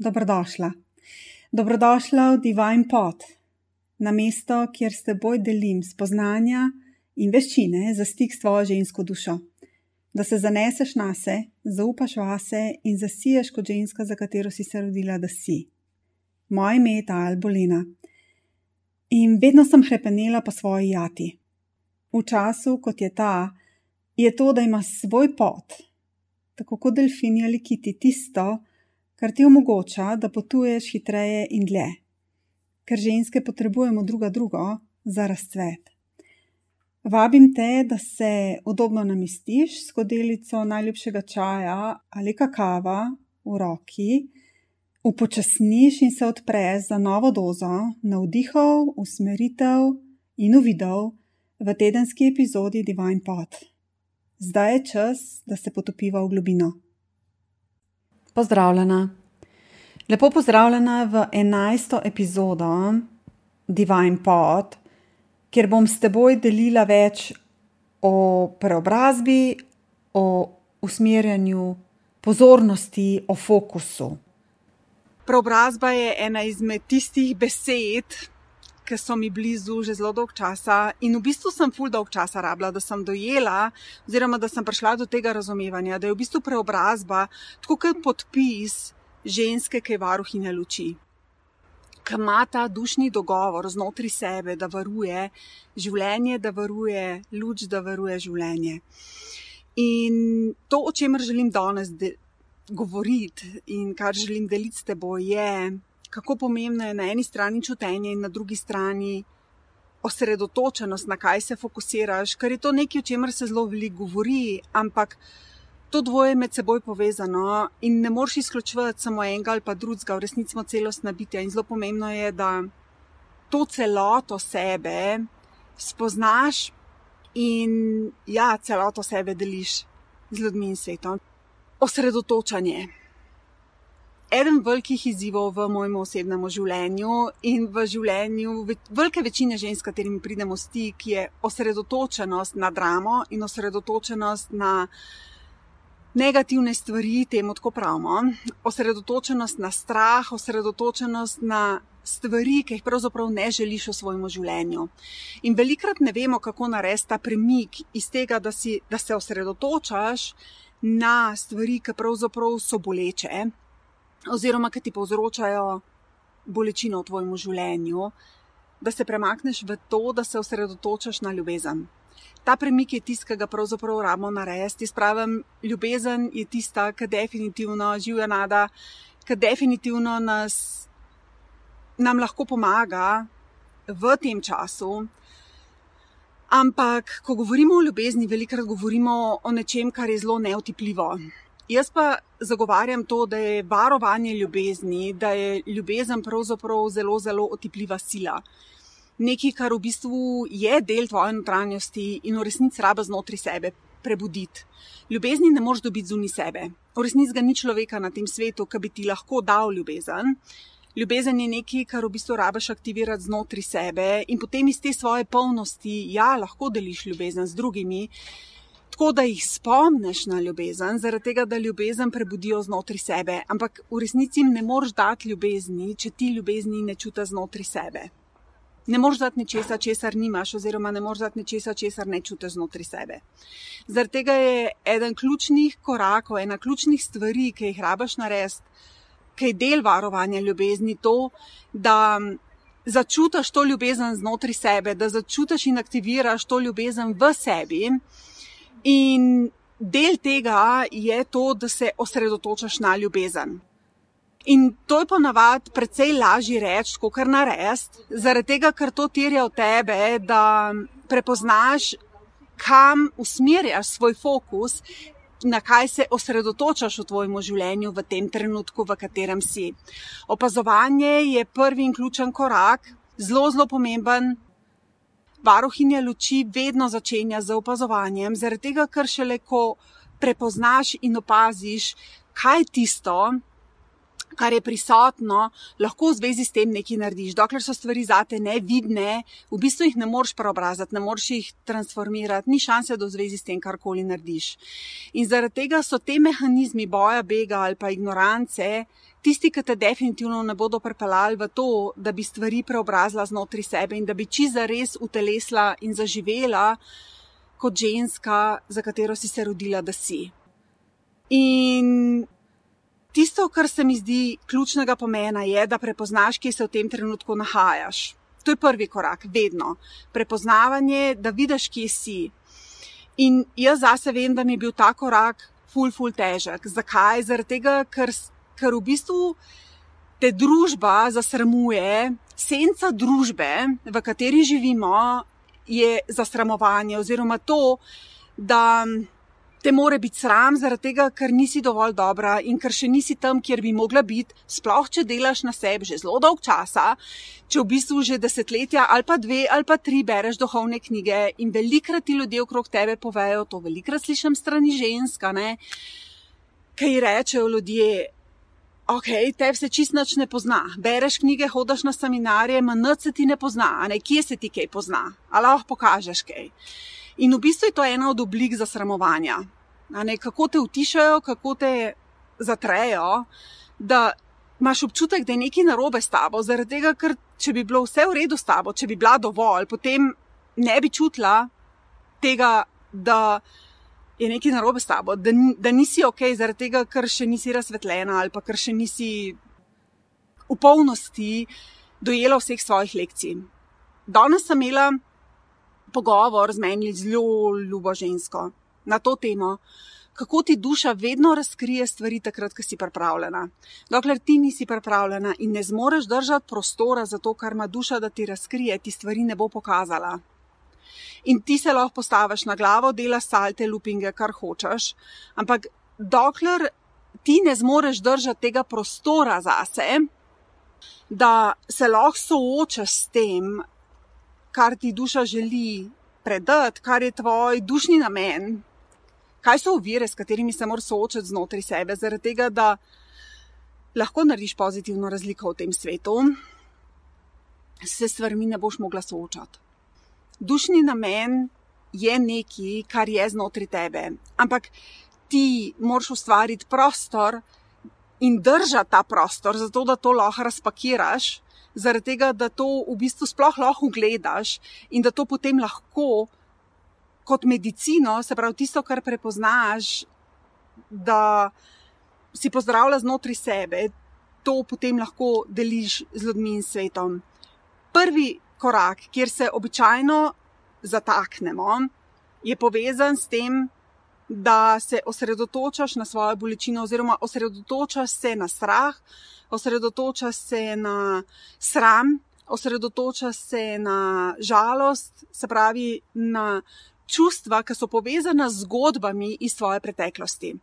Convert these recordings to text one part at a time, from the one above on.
Dobrodošla. Dobrodošla v Divine Pot, na mesto, kjer s teboj delim spoznanja in veščine za stik s tvojo žensko dušo. Da se zaneseš na se, zaupaš vase in zasiješ kot ženska, za katero si se rodila, da si. Moje ime je ta Albolina. In vedno sem hrepenela po svoji jati. V času, kot je ta, je to, da imaš svoj pot, tako kot delfini ali kiti, tisto, kar ti omogoča, da potuješ hitreje in dlje. Ker ženske potrebujemo druga drugo za razcvet. Vabim te, da se udobno namestiš s kodelico najljubšega čaja ali kakava v roki, upočasniš in se odpreš za novo dozo navdihov, usmeritev in uvidov v tedenski epizodi Divine Pot. Zdaj je čas, da se potopiva v globino. Pozdravljena. Lepo pozdravljena v enajsto epizodo Divine Pot, kjer bom s teboj delila več o preobrazbi, o usmerjanju pozornosti, o fokusu. Preobrazba je ena izmed tistih besed, ki so mi blizu že zelo dolgo časa, in v bistvu sem ful dolg časa rabila, da sem dojela, oziroma da sem prišla do tega razumevanja, da je v bistvu preobrazba tako kot podpis ženske, ki je varuhinja luči. Ki ima ta dušni dogovor znotraj sebe, da varuje življenje, da varuje luč, da varuje življenje. In to, o čemer želim danes govoriti in kar želim deliti s teboj, je, kako pomembno je na eni strani čutenje in na drugi strani osredotočenost, na kaj se fokusiraš, ker je to nekaj, o čemer se zelo veliko govori, ampak to dvoje je med seboj povezano in ne moreš izključevati samo enega ali pa drugega, v resnici smo celostna bitja in zelo pomembno je, da to celoto sebe spoznaš in ja, celoto sebe deliš z ljudmi in svetom osredotočanje. Eden velikih izzivov v mojem osebnem življenju in v življenju velike večine žensk, s katerimi pridemo v stik, je osredotočenost na dramo in osredotočenost na negativne stvari, temu tako pravimo. Osredotočenost na strah, osredotočenost na stvari, ki jih pravzaprav ne želiš v svojem življenju. In velikrat ne vemo, kako narediti ta premik iz tega, da, si, da se osredotočaš na stvari, ki pravzaprav so boleče, oziroma ki ti povzročajo bolečino v tvojem življenju, da se premakneš v to, da se osredotočaš na ljubezen. Ta premik je tisti, ki ga pravzaprav rabimo narediti. Spravim, ljubezen je tista, ki definitivno živi nada, ki definitivno nas, nam lahko pomaga v tem času, Ampak, ko govorimo o ljubezni, velikokrat govorimo o nečem, kar je zelo neotipljivo. Jaz pa zagovarjam to, da je varovanje ljubezni, da je ljubezen pravzaprav zelo, zelo otipljiva sila. Nekaj, kar v bistvu je del tvoje notranjosti in v resnici raba znotraj sebe prebuditi. Ljubezni ne moreš dobiti zunaj sebe. V resnici ga ni človeka na tem svetu, ki bi ti lahko dal ljubezen. Ljubezen je nekaj, kar v bistvu rabiš aktivirati znotraj sebe in potem iz te svoje polnosti, ja, lahko deliš ljubezen z drugimi, tako da jih spomniš na ljubezen, zaradi tega, da ljubezen prebudijo znotraj sebe. Ampak v resnici jim ne moreš dati ljubezni, če ti ljubezni ne čutiš znotraj sebe. Ne moreš dati nečesa, česar nimaš, oziroma ne moreš dati nečesa, česar ne čutiš znotraj sebe. Zaradi tega je eden ključnih korakov, ena ključnih stvari, ki jih rabiš narediti ki je del varovanja ljubezni, to, da začutiš to ljubezen znotraj sebe, da začutiš in aktiviraš to ljubezen v sebi. In del tega je to, da se osredotočaš na ljubezen. In to je ponavadi precej lažje reči, kot kar narediti, zaradi tega, ker to terja od tebe, da prepoznaš, kam usmerjaš svoj fokus, na kaj se osredotočaš v tvojem življenju v tem trenutku, v katerem si. Opazovanje je prvi in ključen korak, zelo, zelo pomemben. Varuhinja luči vedno začenja z opazovanjem, zaradi tega, ker šele ko prepoznaš in opaziš, kaj je tisto, kar je prisotno, lahko v zvezi s tem nekaj narediš. Dokler so stvari zate nevidne, v bistvu jih ne moreš preobraziti, ne moreš jih transformirati, ni šanse, da v zvezi s tem karkoli narediš. In zaradi tega so te mehanizmi boja, bega ali pa ignorance. Tisti, ki te definitivno ne bodo pripeljali v to, da bi stvari preobrazila znotraj sebe in da bi čiza res utelesla in zaživela kot ženska, za katero si se rodila, da si. In Tisto, kar se mi zdi ključnega pomena, je, da prepoznaš, kje se v tem trenutku nahajaš. To je prvi korak, vedno. Prepoznavanje, da vidiš, kje si. In jaz zase vem, da mi je bil ta korak ful, ful težek. Zakaj? Zaradi tega, ker, ker v bistvu te družba zasramuje, senca družbe, v kateri živimo, je zasramovanje oziroma to, da te more biti sram, zaradi tega, ker nisi dovolj dobra in ker še nisi tam, kjer bi mogla biti, sploh če delaš na sebi že zelo dolg časa, če v bistvu že desetletja ali pa dve ali pa tri bereš duhovne knjige in velikrat ti ljudje okrog tebe povejo, to velikrat slišim strani ženska, ne, kaj rečejo ljudje. Ok, tebi se čist noč ne pozna. Bereš knjige, hodiš na seminarje, manj se ti ne pozna, a ne kje se ti kaj pozna, ali lahko pokažeš kaj. In v bistvu je to ena od oblik zasramovanja. Ne, kako te utišajo, kako te zatrejo, da imaš občutek, da je nekaj narobe s tabo. Zaradi tega, ker če bi bilo vse v redu s tabo, če bi bila dovolj, potem ne bi čutila tega, da je nekaj narobe s tabo, da, da nisi ok, zaradi tega, ker še nisi razsvetljena ali pa ker še nisi v polnosti dojela vseh svojih lekcij. Danes sem imela pogovor z meni zelo ljubo žensko na to temo, kako ti duša vedno razkrije stvari takrat, ko si pripravljena. Dokler ti nisi pripravljena in ne zmoreš držati prostora za to, kar ima duša, da ti razkrije, ti stvari ne bo pokazala. In ti se lahko postaviš na glavo, delaš salte, lupinge, kar hočeš, ampak dokler ti ne zmoreš držati tega prostora zase, da se lahko soočaš s tem, kar ti duša želi predati, kar je tvoj dušni namen. Kaj so ovire, s katerimi se moraš soočati znotraj sebe, zaradi tega, da lahko narediš pozitivno razliko v tem svetu, se s stvarmi ne boš mogla soočati. Dušni namen je nekaj, kar je znotraj tebe, ampak ti moraš ustvariti prostor in držati ta prostor, zato da to lahko razpakiraš zaradi tega, da to v bistvu sploh lahko gledaš in da to potem lahko kot medicino, se pravi tisto, kar prepoznaš, da si pozdravlja znotraj sebe, to potem lahko deliš z ljudmi in svetom. Prvi korak, kjer se običajno zataknemo, je povezan s tem, da se osredotočaš na svojo bolečino, oziroma osredotočaš se na strah, osredotoča se na sram, osredotoča se na žalost, se pravi na čustva, ki so povezana z zgodbami iz svoje preteklosti.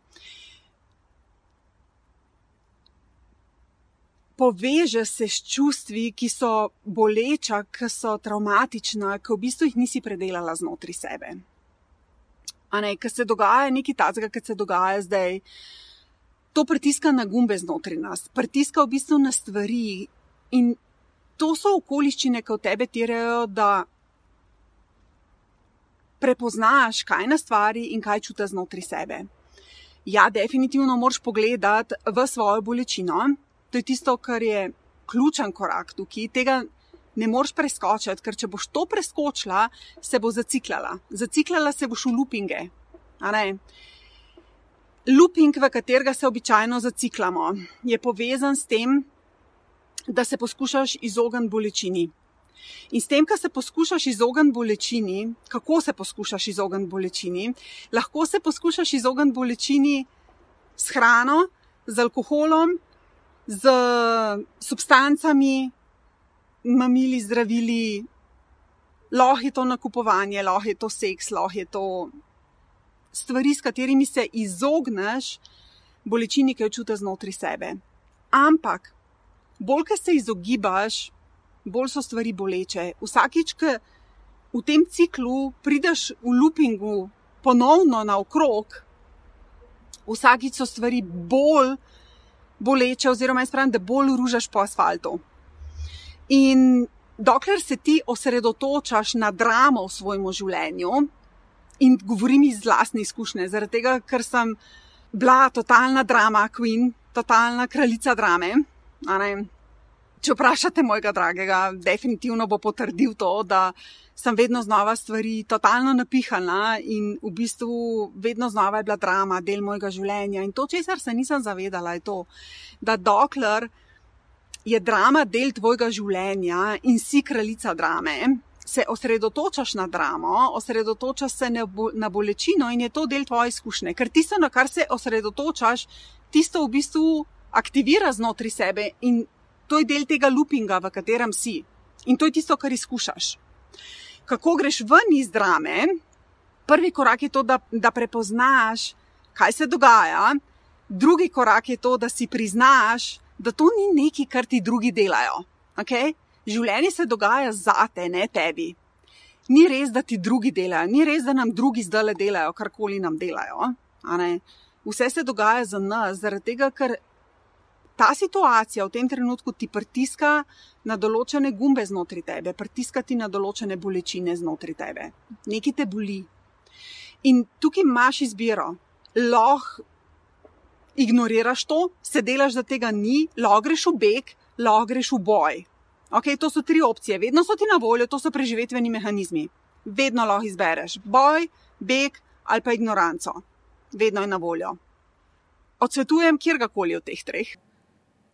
Poveže se s čustvi, ki so boleča, ki so traumatična, ki v bistvu jih nisi predelala znotraj sebe. Ampak, kar se dogaja, nekaj takega, kar se dogaja zdaj, to pritiska na gumbe znotraj nas, pritiska v bistvu na stvari. In to so okoliščine, ki v tebe tirajo, da prepoznaš, kaj na stvari in kaj čutiš znotraj sebe. Ja, definitivno moraš pogledati v svojo bolečino. To je tisto, kar je ključen korak tukaj. Tega ne moreš preskočiti, ker če boš to preskočila, se bo zaciklala. Zaciklala se boš v lupinge looping, v katerega se običajno zaciklamo, je povezan s tem, da se poskušaš izogniti bolečini. In s tem, ko se poskušaš izogniti bolečini, kako se poskušaš izogniti bolečini, lahko se poskušaš izogniti bolečini s hrano, z alkoholom, z substancami, mamili, zdravili, lahko je to nakupovanje, lahko je to seks, lahko je to stvari, s katerimi se izogneš bolečini, ki jo čutiš znotraj sebe. Ampak, bolj, ko se izogibaš, bolj so stvari boleče. Vsakič, ko v tem ciklu prideš v loopingu ponovno naokrog, vsakič so stvari bolj boleče, oziroma jaz pravim, da bolj ružaš po asfaltu. In dokler se ti osredotočaš na dramo v svojem življenju, in govorim iz vlastne izkušnje, zaradi tega, ker sem bila totalna drama queen, totalna kraljica drame. Če vprašate mojega dragega, definitivno bo potrdil to, da sem vedno znova stvari totalno napihana in v bistvu vedno znova je bila drama del mojega življenja. In to, česar se nisem zavedala, je to, da dokler je drama del tvojega življenja in si kraljica drame, se osredotočaš na dramo, osredotočaš se na bolečino in je to del tvoje izkušnje. Ker tisto, na kar se osredotočaš, tisto v bistvu aktivira znotraj sebe in to je del tega loopinga, v katerem si. In to je tisto, kar izkušaš. Kako greš ven iz drame? Prvi korak je to, da, da prepoznaš, kaj se dogaja, drugi korak je to, da si priznaš, da to ni nekaj, kar ti drugi delajo. Okay? Življenje se dogaja zate, ne tebi. Ni res, da ti drugi delajo, ni res, da nam drugi zdaj le delajo, karkoli nam delajo. Vse se dogaja za nas, zaradi tega, ker ta situacija v tem trenutku ti pritiska na določene gumbe znotraj tebe, pritiska ti na določene bolečine znotraj tebe. Nekaj te boli. In tukaj imaš izbiro. Lahko ignoriraš to, se delaš, da tega ni, lahko greš v beg, lahko greš v boj. Okay, to so tri opcije, vedno so ti na voljo, to so preživetveni mehanizmi. Vedno lahko izbereš boj, beg ali pa ignoranco. Vedno je na voljo. Odsvetujem kjerkoli od teh treh.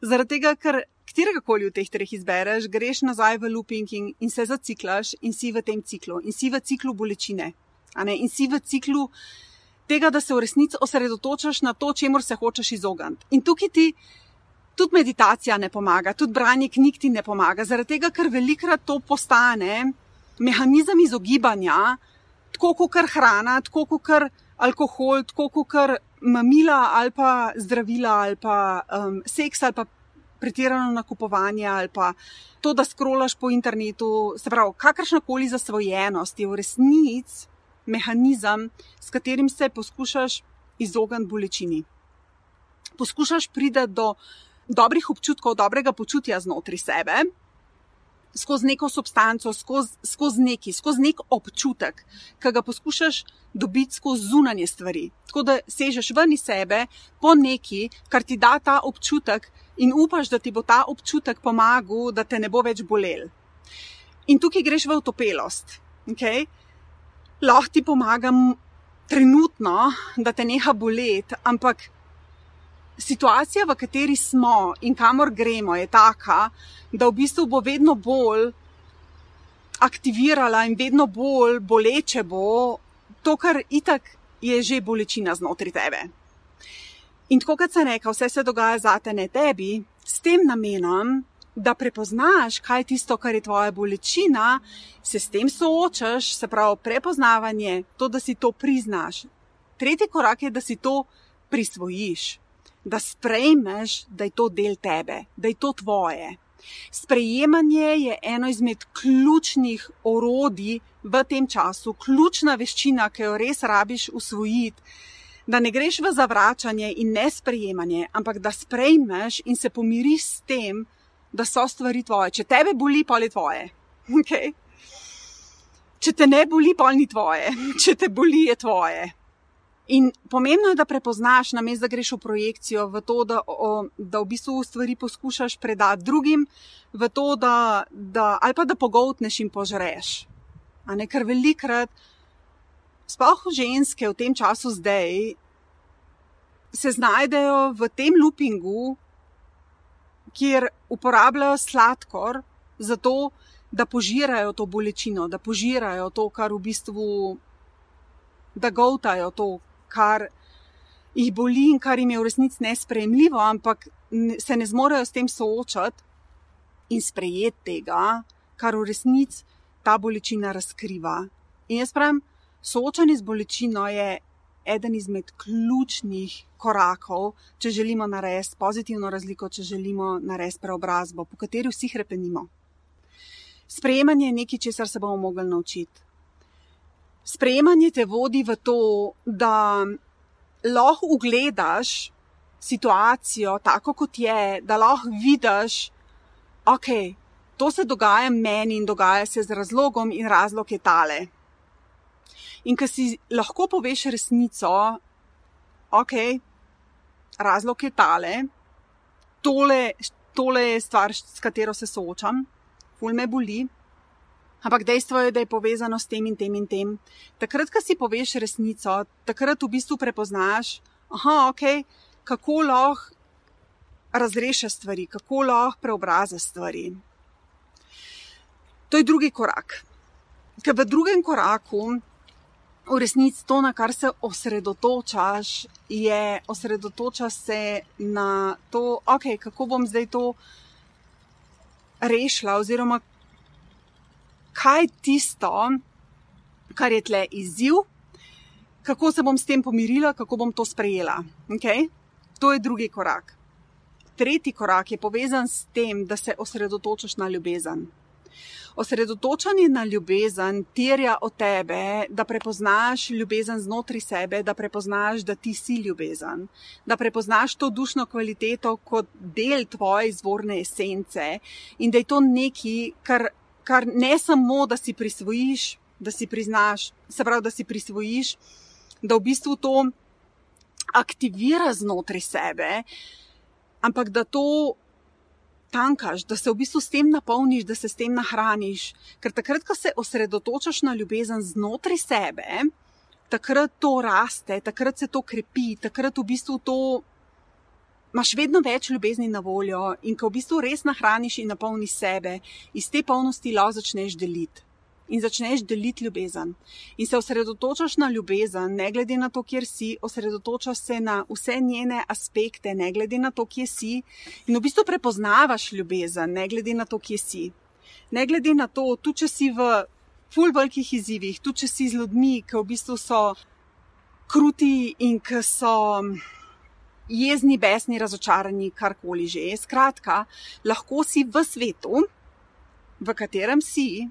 Zaradi tega, ker kjerkoli od teh treh izbereš, greš nazaj v looping in, in se zaciklaš in si v tem ciklu, in si v ciklu bolečine, in si v ciklu tega, da se v resnici osredotočaš na to, čemu se hočeš izogniti. In tukaj ti tudi meditacija ne pomaga, tudi branje knjig ti ne pomaga, zaradi tega, ker velikrat to postane mehanizem izogibanja, tako kot hrana, tako kot alkohol, tako kot mamila ali pa zdravila ali pa um, seks ali pa pretirano nakupovanje ali pa to, da skrolaš po internetu. Se pravi, kakršna koli zasvojenost je v resnici mehanizem, s katerim se poskušaš izogniti bolečini. Poskušaš priti do dobrih občutkov, dobrega počutja znotraj sebe, skozi neko substanco, skozi, skozi neki, skozi nek občutek, ki ga poskušaš dobiti skozi zunanje stvari. Tako da sežeš ven iz sebe po neki, kar ti da ta občutek in upaš, da ti bo ta občutek pomagal, da te ne bo več bolel. In tukaj greš v utopelost. Okay? Lahko ti pomagam trenutno, da te neha boleti, ampak situacija, v kateri smo in kamor gremo, je taka, da v bistvu bo vedno bolj aktivirala in vedno bolj boleče bo to, kar itak je že bolečina znotraj tebe. In tako kot sem rekel, vse se dogaja za te, ne tebi, s tem namenom, da prepoznaš, kaj je tisto, kar je tvoja bolečina, se s tem soočaš, se pravi prepoznavanje, to, da si to priznaš. Tretji korak je, da si to prisvojiš da sprejmeš, da je to del tebe, da je to tvoje. Sprejemanje je eno izmed ključnih orodij v tem času, ključna veščina, ki jo res rabiš usvojiti. Da ne greš v zavračanje in nesprejemanje, ampak da sprejmeš in se pomiriš s tem, da so stvari tvoje. Če tebe boli, pa je tvoje. Okay? Če te ne boli, pa ni tvoje. Če te boli, je tvoje. In pomembno je, da prepoznaš, namesto da greš v projekcijo, v to, da, o, da v bistvu stvari poskušaš predati drugim, v to, da, da, ali pa da pogotneš in požreš. Ne, ker velikrat, sploh ženske v tem času zdaj, se znajdejo v tem loopingu, kjer uporabljajo sladkor za to, da požirajo to bolečino, da požirajo to, kar v bistvu. Da govtajo to, kar jih boli in kar jim je v resnici nespremljivo, ampak se ne zmorejo s tem soočati in sprejeti tega, kar v resnici ta bolečina razkriva. In jaz pravim, soočanje z bolečino je eden izmed ključnih korakov, če želimo narediti pozitivno razliko, če želimo narediti preobrazbo, po kateri vsi krepenimo. Sprejemanje je nekaj, česar se bomo mogli naučiti. Sprejemanje te vodi v to, da lahko ugledaš situacijo, tako kot je, da lahko vidiš, ok, to se dogaja meni in dogaja se z razlogom, in razlog je tale. In ker si lahko poveš resnico, ok, razlog je tale, tole, tole je stvar, s katero se soočam, ful me boli. Ampak dejstvo je, da je povezano s tem in tem in tem. Takrat, ko si poveš resnico, takrat v bistvu prepoznaš, aha, ok, kako lahko razreša stvari, kako lahko preobraza stvari. To je drugi korak. Ker v drugem koraku, v resnici to, na kar se osredotočaš, je osredotoča se na to, okay, kako bom zdaj to rešila, oziroma kaj je tisto, kar je tle izziv, kako se bom s tem pomirila, kako bom to sprejela. Okay? To je drugi korak. Tretji korak je povezan s tem, da se osredotočaš na ljubezen. Osredotočanje na ljubezen terja od tebe, da prepoznaš ljubezen znotraj sebe, da prepoznaš, da ti si ljubezen, da prepoznaš to dušno kvaliteto kot del tvoje izvorne esence in da je to nekaj, kar, kar ne samo, da si prisvojiš, da si priznaš, se pravi, da si prisvojiš, da v bistvu to aktivira znotraj sebe, ampak da to tankaš, da se v bistvu s tem napolniš, da se s tem nahraniš. Ker takrat, ko se osredotočaš na ljubezen znotraj sebe, takrat to raste, takrat se to krepi, takrat v bistvu to. Imáš vedno več ljubezni na voljo, in ko v bistvu res nahraniš in napolniš sebe, iz te polnosti lahko začneš deliti in začneš deliti ljubezen. In se osredotočaš na ljubezen, ne glede na to, kjer si, osredotočaš se na vse njene aspekte, ne glede na to, kje si, in v bistvu prepoznavaš ljubezen, ne glede na to, kje si. Ne glede na to, tudi če si v ful velikih izzivih, tudi če si z ljudmi, ki v bistvu so kruti in ki so. Jezni, besni, razočarani, karkoli že. Skratka, lahko si v svetu, v katerem si,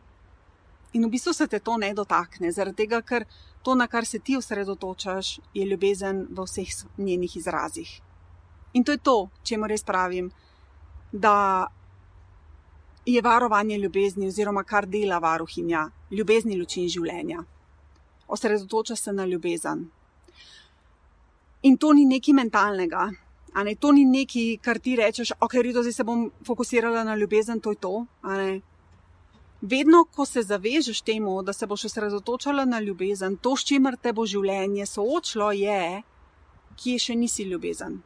In v bistvu se te to ne dotakne, zaradi tega, ker to, na kar se ti osredotočaš, je ljubezen v vseh njenih izrazih. In to je to, če mu res pravim, da je varovanje ljubezni, oziroma kar dela varuhinja, ljubezni luči življenja. Osredotoča se na ljubezen. In to ni nekaj mentalnega, ne, to ni nekaj, kar ti rečeš, ok, rito, zdaj se bom fokusirala na ljubezen, to je to vedno, ko se zavežeš temu, da se boš osredotočala na ljubezen, to, s čimer te bo življenje soočilo, je, kje še nisi ljubezen,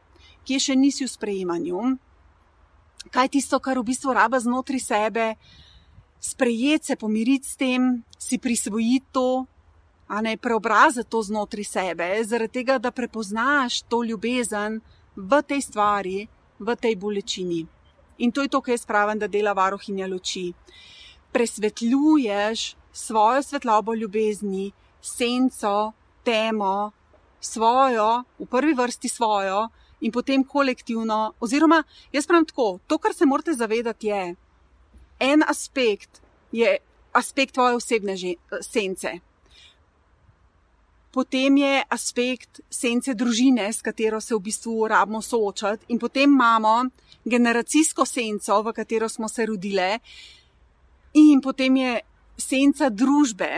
kje še nisi v sprejemanju, kaj je tisto, kar v bistvu raba znotraj sebe, sprejeti se, pomiriti s tem, si prisvojiti to. A ne preobraziti to znotraj sebe, zaradi tega, da prepoznaš to ljubezen v tej stvari, v tej bolečini. In to je to, kar jaz pravim, da dela varohinja luči presvetljuješ svojo svetlobo ljubezni, senco, temo, svojo, v prvi vrsti svojo in potem kolektivno. Oziroma, jaz pravim tako, to, kar se morate zavedati, je en aspekt, je aspekt tvoje osebne sence. Potem je aspekt sence družine, s katero se v bistvu rabimo soočati, in potem imamo generacijsko senco, v katero smo se rodili, in potem je senca družbe.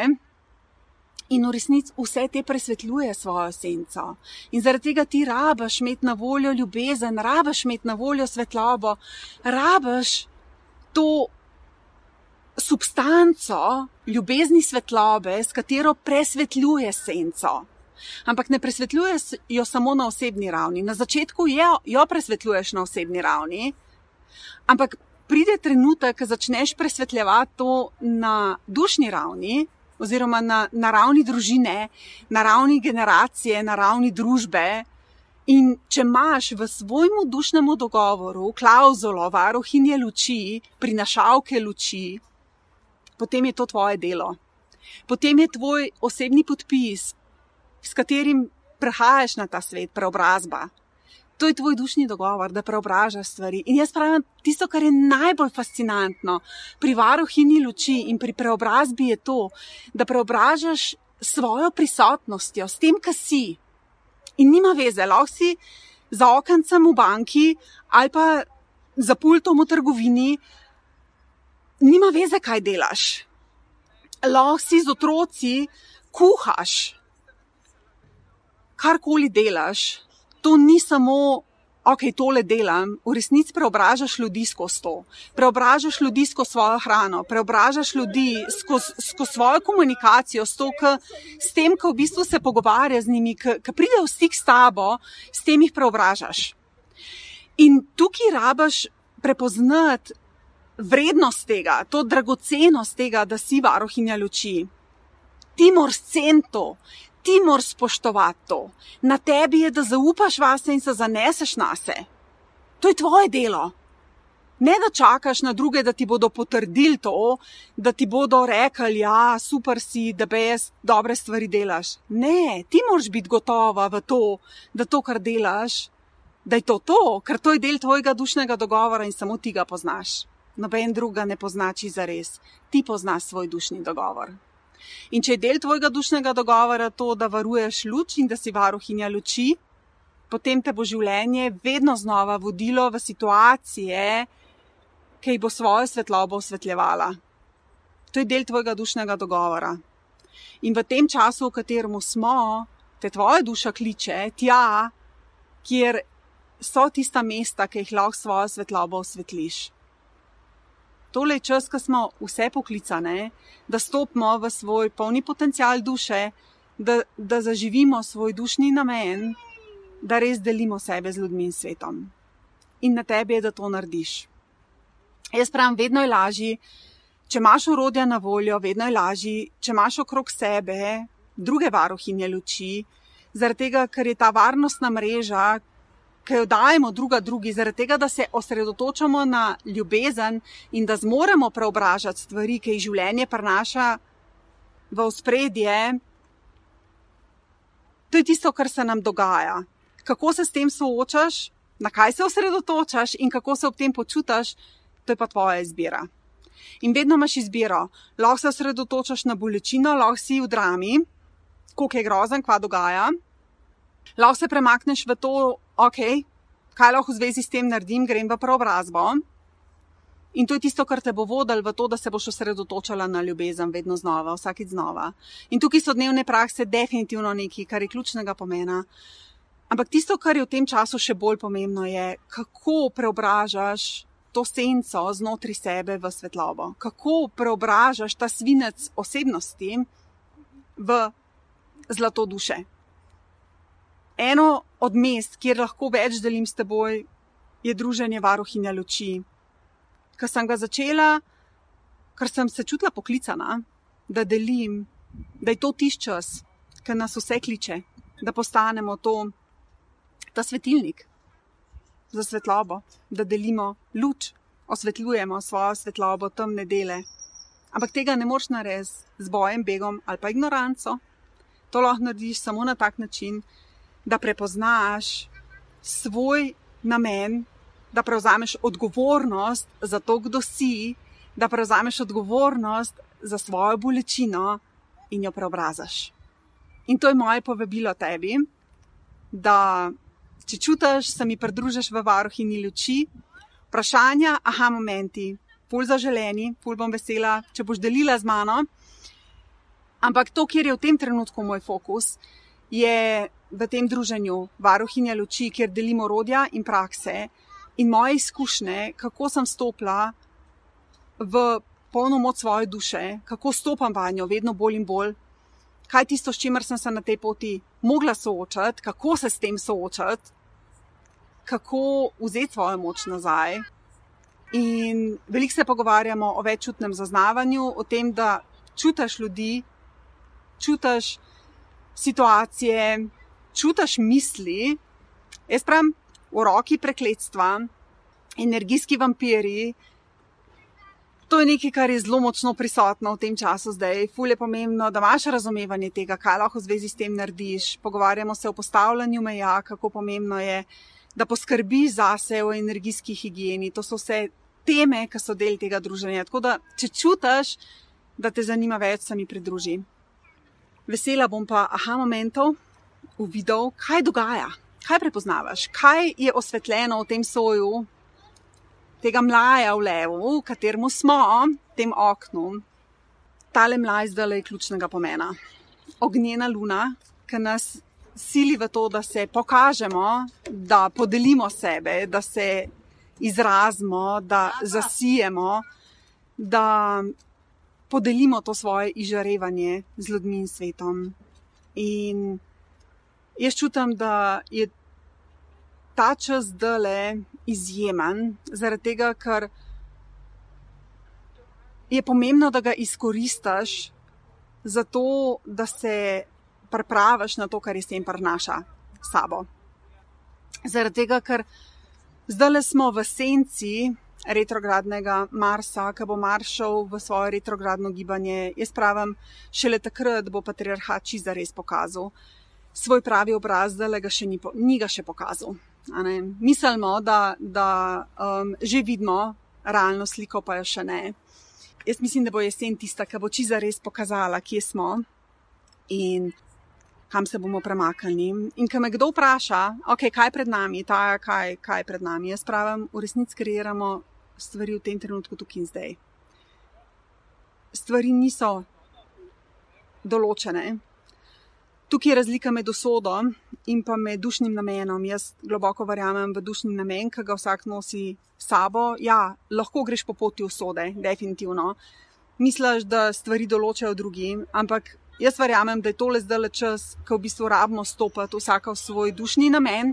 In v resnici vse te presvetljuje svojo senco. In zaradi tega ti rabaš imeti na voljo ljubezen, rabaš imeti na voljo svetlobo, rabaš to substanco ljubezni svetlobe, s katero presvetljuje senco. Ampak ne presvetljuješ jo samo na osebni ravni. Na začetku jo, jo presvetljuješ na osebni ravni, ampak pride trenutek, ko začneš presvetljati to na dušni ravni, oziroma na, na ravni družine, na ravni generacije, na ravni družbe. In če imaš v svojem dušnem dogovoru klauzulo varohinje luči, prinašalke luči, potem je to tvoje delo. Potem je tvoj osebni podpis, s katerim prehajaš na ta svet, preobrazba to je tvoj dušni dogovor, da preobražaš stvari. In jaz pravim, tisto, kar je najbolj fascinantno pri varuhini luči in pri preobrazbi, je to, da preobražaš svojo prisotnostjo, s tem, kar si. In nima veze, lahko si za okencem v banki ali pa za pultom v trgovini, nima veze, kaj delaš. Lahko si z otroci kuhaš, karkoli delaš, to ni samo ok, tole delam, v resnici preobražaš ljudi skozi to. Preobražaš ljudi skozi svojo hrano, preobražaš ljudi skozi, skozi svojo komunikacijo, s, to, k, s tem, ko v bistvu se pogovarja z njimi, ki pride v stik s tabo, s tem jih preobražaš. In tukaj rabaš prepoznati vrednost tega, to dragocenost tega, da si varohinja luči. Ti moraš ceniti to, ti moraš spoštovati to. Na tebi je, da zaupaš vase in se zaneseš na se. To je tvoje delo. Ne da čakaš na druge, da ti bodo potrdili to, da ti bodo rekli, da ja, je super, si, da bejs dobre stvari delaš. Ne, ti moraš biti gotova v to, da to, kar delaš, da je to to, ker to je del tvojega dušnega dogovora in samo ti ga poznaš. Noben druga ne poznači za res. Ti poznaš svoj dušni dogovor. In če je del tvojega dušnega dogovora to, da varuješ luč in da si varuhinja luči, potem te bo življenje vedno znova vodilo v situacije, ki bo svojo svetlobo osvetljevala. To je del tvojega dušnega dogovora. In v tem času, v katerem smo, te tvoja duša kliče tja, kjer so tista mesta, ki jih lahko svojo svetlobo osvetliš tole je čas, ko smo vse poklicane, da stopimo v svoj polni potencial duše, da, da zaživimo svoj dušni namen, da res delimo sebe z ljudmi in svetom. In na tebi je, da to narediš. Jaz pravim, vedno je lažje, če imaš urodja na voljo, vedno je lažje, če imaš okrog sebe druge varuhinje luči, zaradi tega, ker je ta varnostna mreža, ki jo dajemo druga drugi, zaradi tega, da se osredotočamo na ljubezen in da zmoremo preobražati stvari, ki jih življenje prenaša v ospredje. To je tisto, kar se nam dogaja. Kako se s tem soočaš, na kaj se osredotočaš in kako se ob tem počutiš, to je pa tvoja izbira. In vedno imaš izbiro. Lahko se osredotočaš na bolečino, lahko si v drami, koliko je grozen, kva dogaja. Lahko se premakneš v to, ok, kaj lahko v zvezi s tem naredim, grem v preobrazbo. In to je tisto, kar te bo vodilo v to, da se boš osredotočala na ljubezen, vedno znova, vsakeč znova. In tukaj so dnevne prakse definitivno nekaj, kar je ključnega pomena. Ampak tisto, kar je v tem času še bolj pomembno, je, kako preobražaš to senco znotraj sebe v svetlobo, kako preobražaš ta svinec osebnosti v zlato duše eno od mest, kjer lahko več delim s teboj, je druženje varuhinja luči. Ker sem ga začela, ker sem se čutila poklicana, da delim, da je to tiš čas, ki nas vse kliče, da postanemo to, ta svetilnik za svetlobo, da delimo luč, osvetljujemo svojo svetlobo temne dele. Ampak tega ne moš narediti z bojem, begom ali pa ignoranco. To lahko narediš samo na tak način, da prepoznaš svoj namen, da prevzameš odgovornost za to, kdo si, da prevzameš odgovornost za svojo bolečino in jo preobrazaš. In to je moje povabilo tebi, da če čutiš, se mi pridružiš v varuhini luči, vprašanja, aha, momenti, pol zaželeni, pol bom vesela, če boš delila z mano. Ampak to, kjer je v tem trenutku moj fokus, je v tem druženju varuhinja luči, kjer delimo orodja in prakse in moje izkušnje, kako sem stopila v polno moč svoje duše, kako stopam v njo vedno bolj in bolj, kaj tisto, s čimer sem se na tej poti mogla soočati, kako se s tem soočati, kako vzeti svojo moč nazaj. In veliko se pogovarjamo o veččutnem zaznavanju, o tem, da čutiš ljudi, čutiš situacije, čutiš misli, jaz pravim, v roki prekletstva, energijski vampiri. To je nekaj, kar je zelo močno prisotno v tem času zdaj. Ful je pomembno, da imaš razumevanje tega, kaj lahko v zvezi s tem narediš. Pogovarjamo se o postavljanju meja, kako pomembno je, da poskrbiš zase v energijski higieni. To so vse teme, ki so del tega druženja. Tako da, če čutiš, da te zanima več, se mi pridruži. Vesela bom pa aha momentov, uvidel, kaj dogaja, kaj prepoznavaš, kaj je osvetljeno v tem soju, tega mlaja v levu, v katerem smo, v tem oknu. Tale mlaj zdaj je ključnega pomena. Ognjena luna, ki nas sili v to, da se pokažemo, da podelimo sebe, da se izrazimo, da zasijemo, da podelimo to svoje izžarevanje z ljudmi in svetom. In jaz čutim, da je ta čas zdale izjemen, zaradi tega, ker je pomembno, da ga izkoristiš za to, da se pripraviš na to, kar je s tem prinaša sabo. Zaradi tega, ker zdaj smo v senci retrogradnega Marsa, ki bo maršal v svoje retrogradno gibanje. Jaz pravim, šele takrat bo patriarhat čisto res pokazal svoj pravi obraz, da ga še ni, ni ga še pokazal. Mislimo, da, da um, že vidimo realno sliko, pa jo še ne. Jaz mislim, da bo jesen tista, ki bo čisto res pokazala, kje smo in kam se bomo premaknili. In ko me kdo vpraša, okay, kaj je pred nami, ta, kaj, kaj je pred nami, jaz pravim, v resnici kreiramo stvari v tem trenutku, tukaj in zdaj. Stvari niso določene. Tukaj je razlika med usodo in pa med dušnim namenom. Jaz globoko verjamem v dušni namen, ki ga vsak nosi sabo. Ja, lahko greš po poti usode, definitivno. Misliš, da stvari določajo drugi, ampak jaz verjamem, da je tole zdaj le čas, ko v bistvu rabimo stopiti vsaka v svoj dušni namen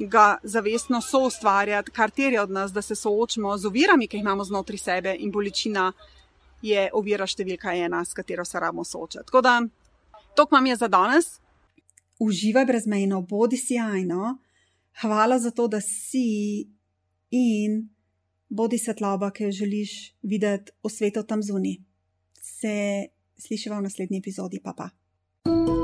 ga zavestno so ustvarjati, kar terja od nas, da se soočimo z ovirami, ki jih imamo znotraj sebe, in bolečina je ovira številka ena, s katero se rabimo soočati. Tako da, to vam je za danes. Uživaj brezmejno, bodi sjajno, hvala za to, da si in bodi svetloba, ki jo želiš videti v svetu tam zunaj. Se slišiva v naslednji epizodi, pa pa. thank you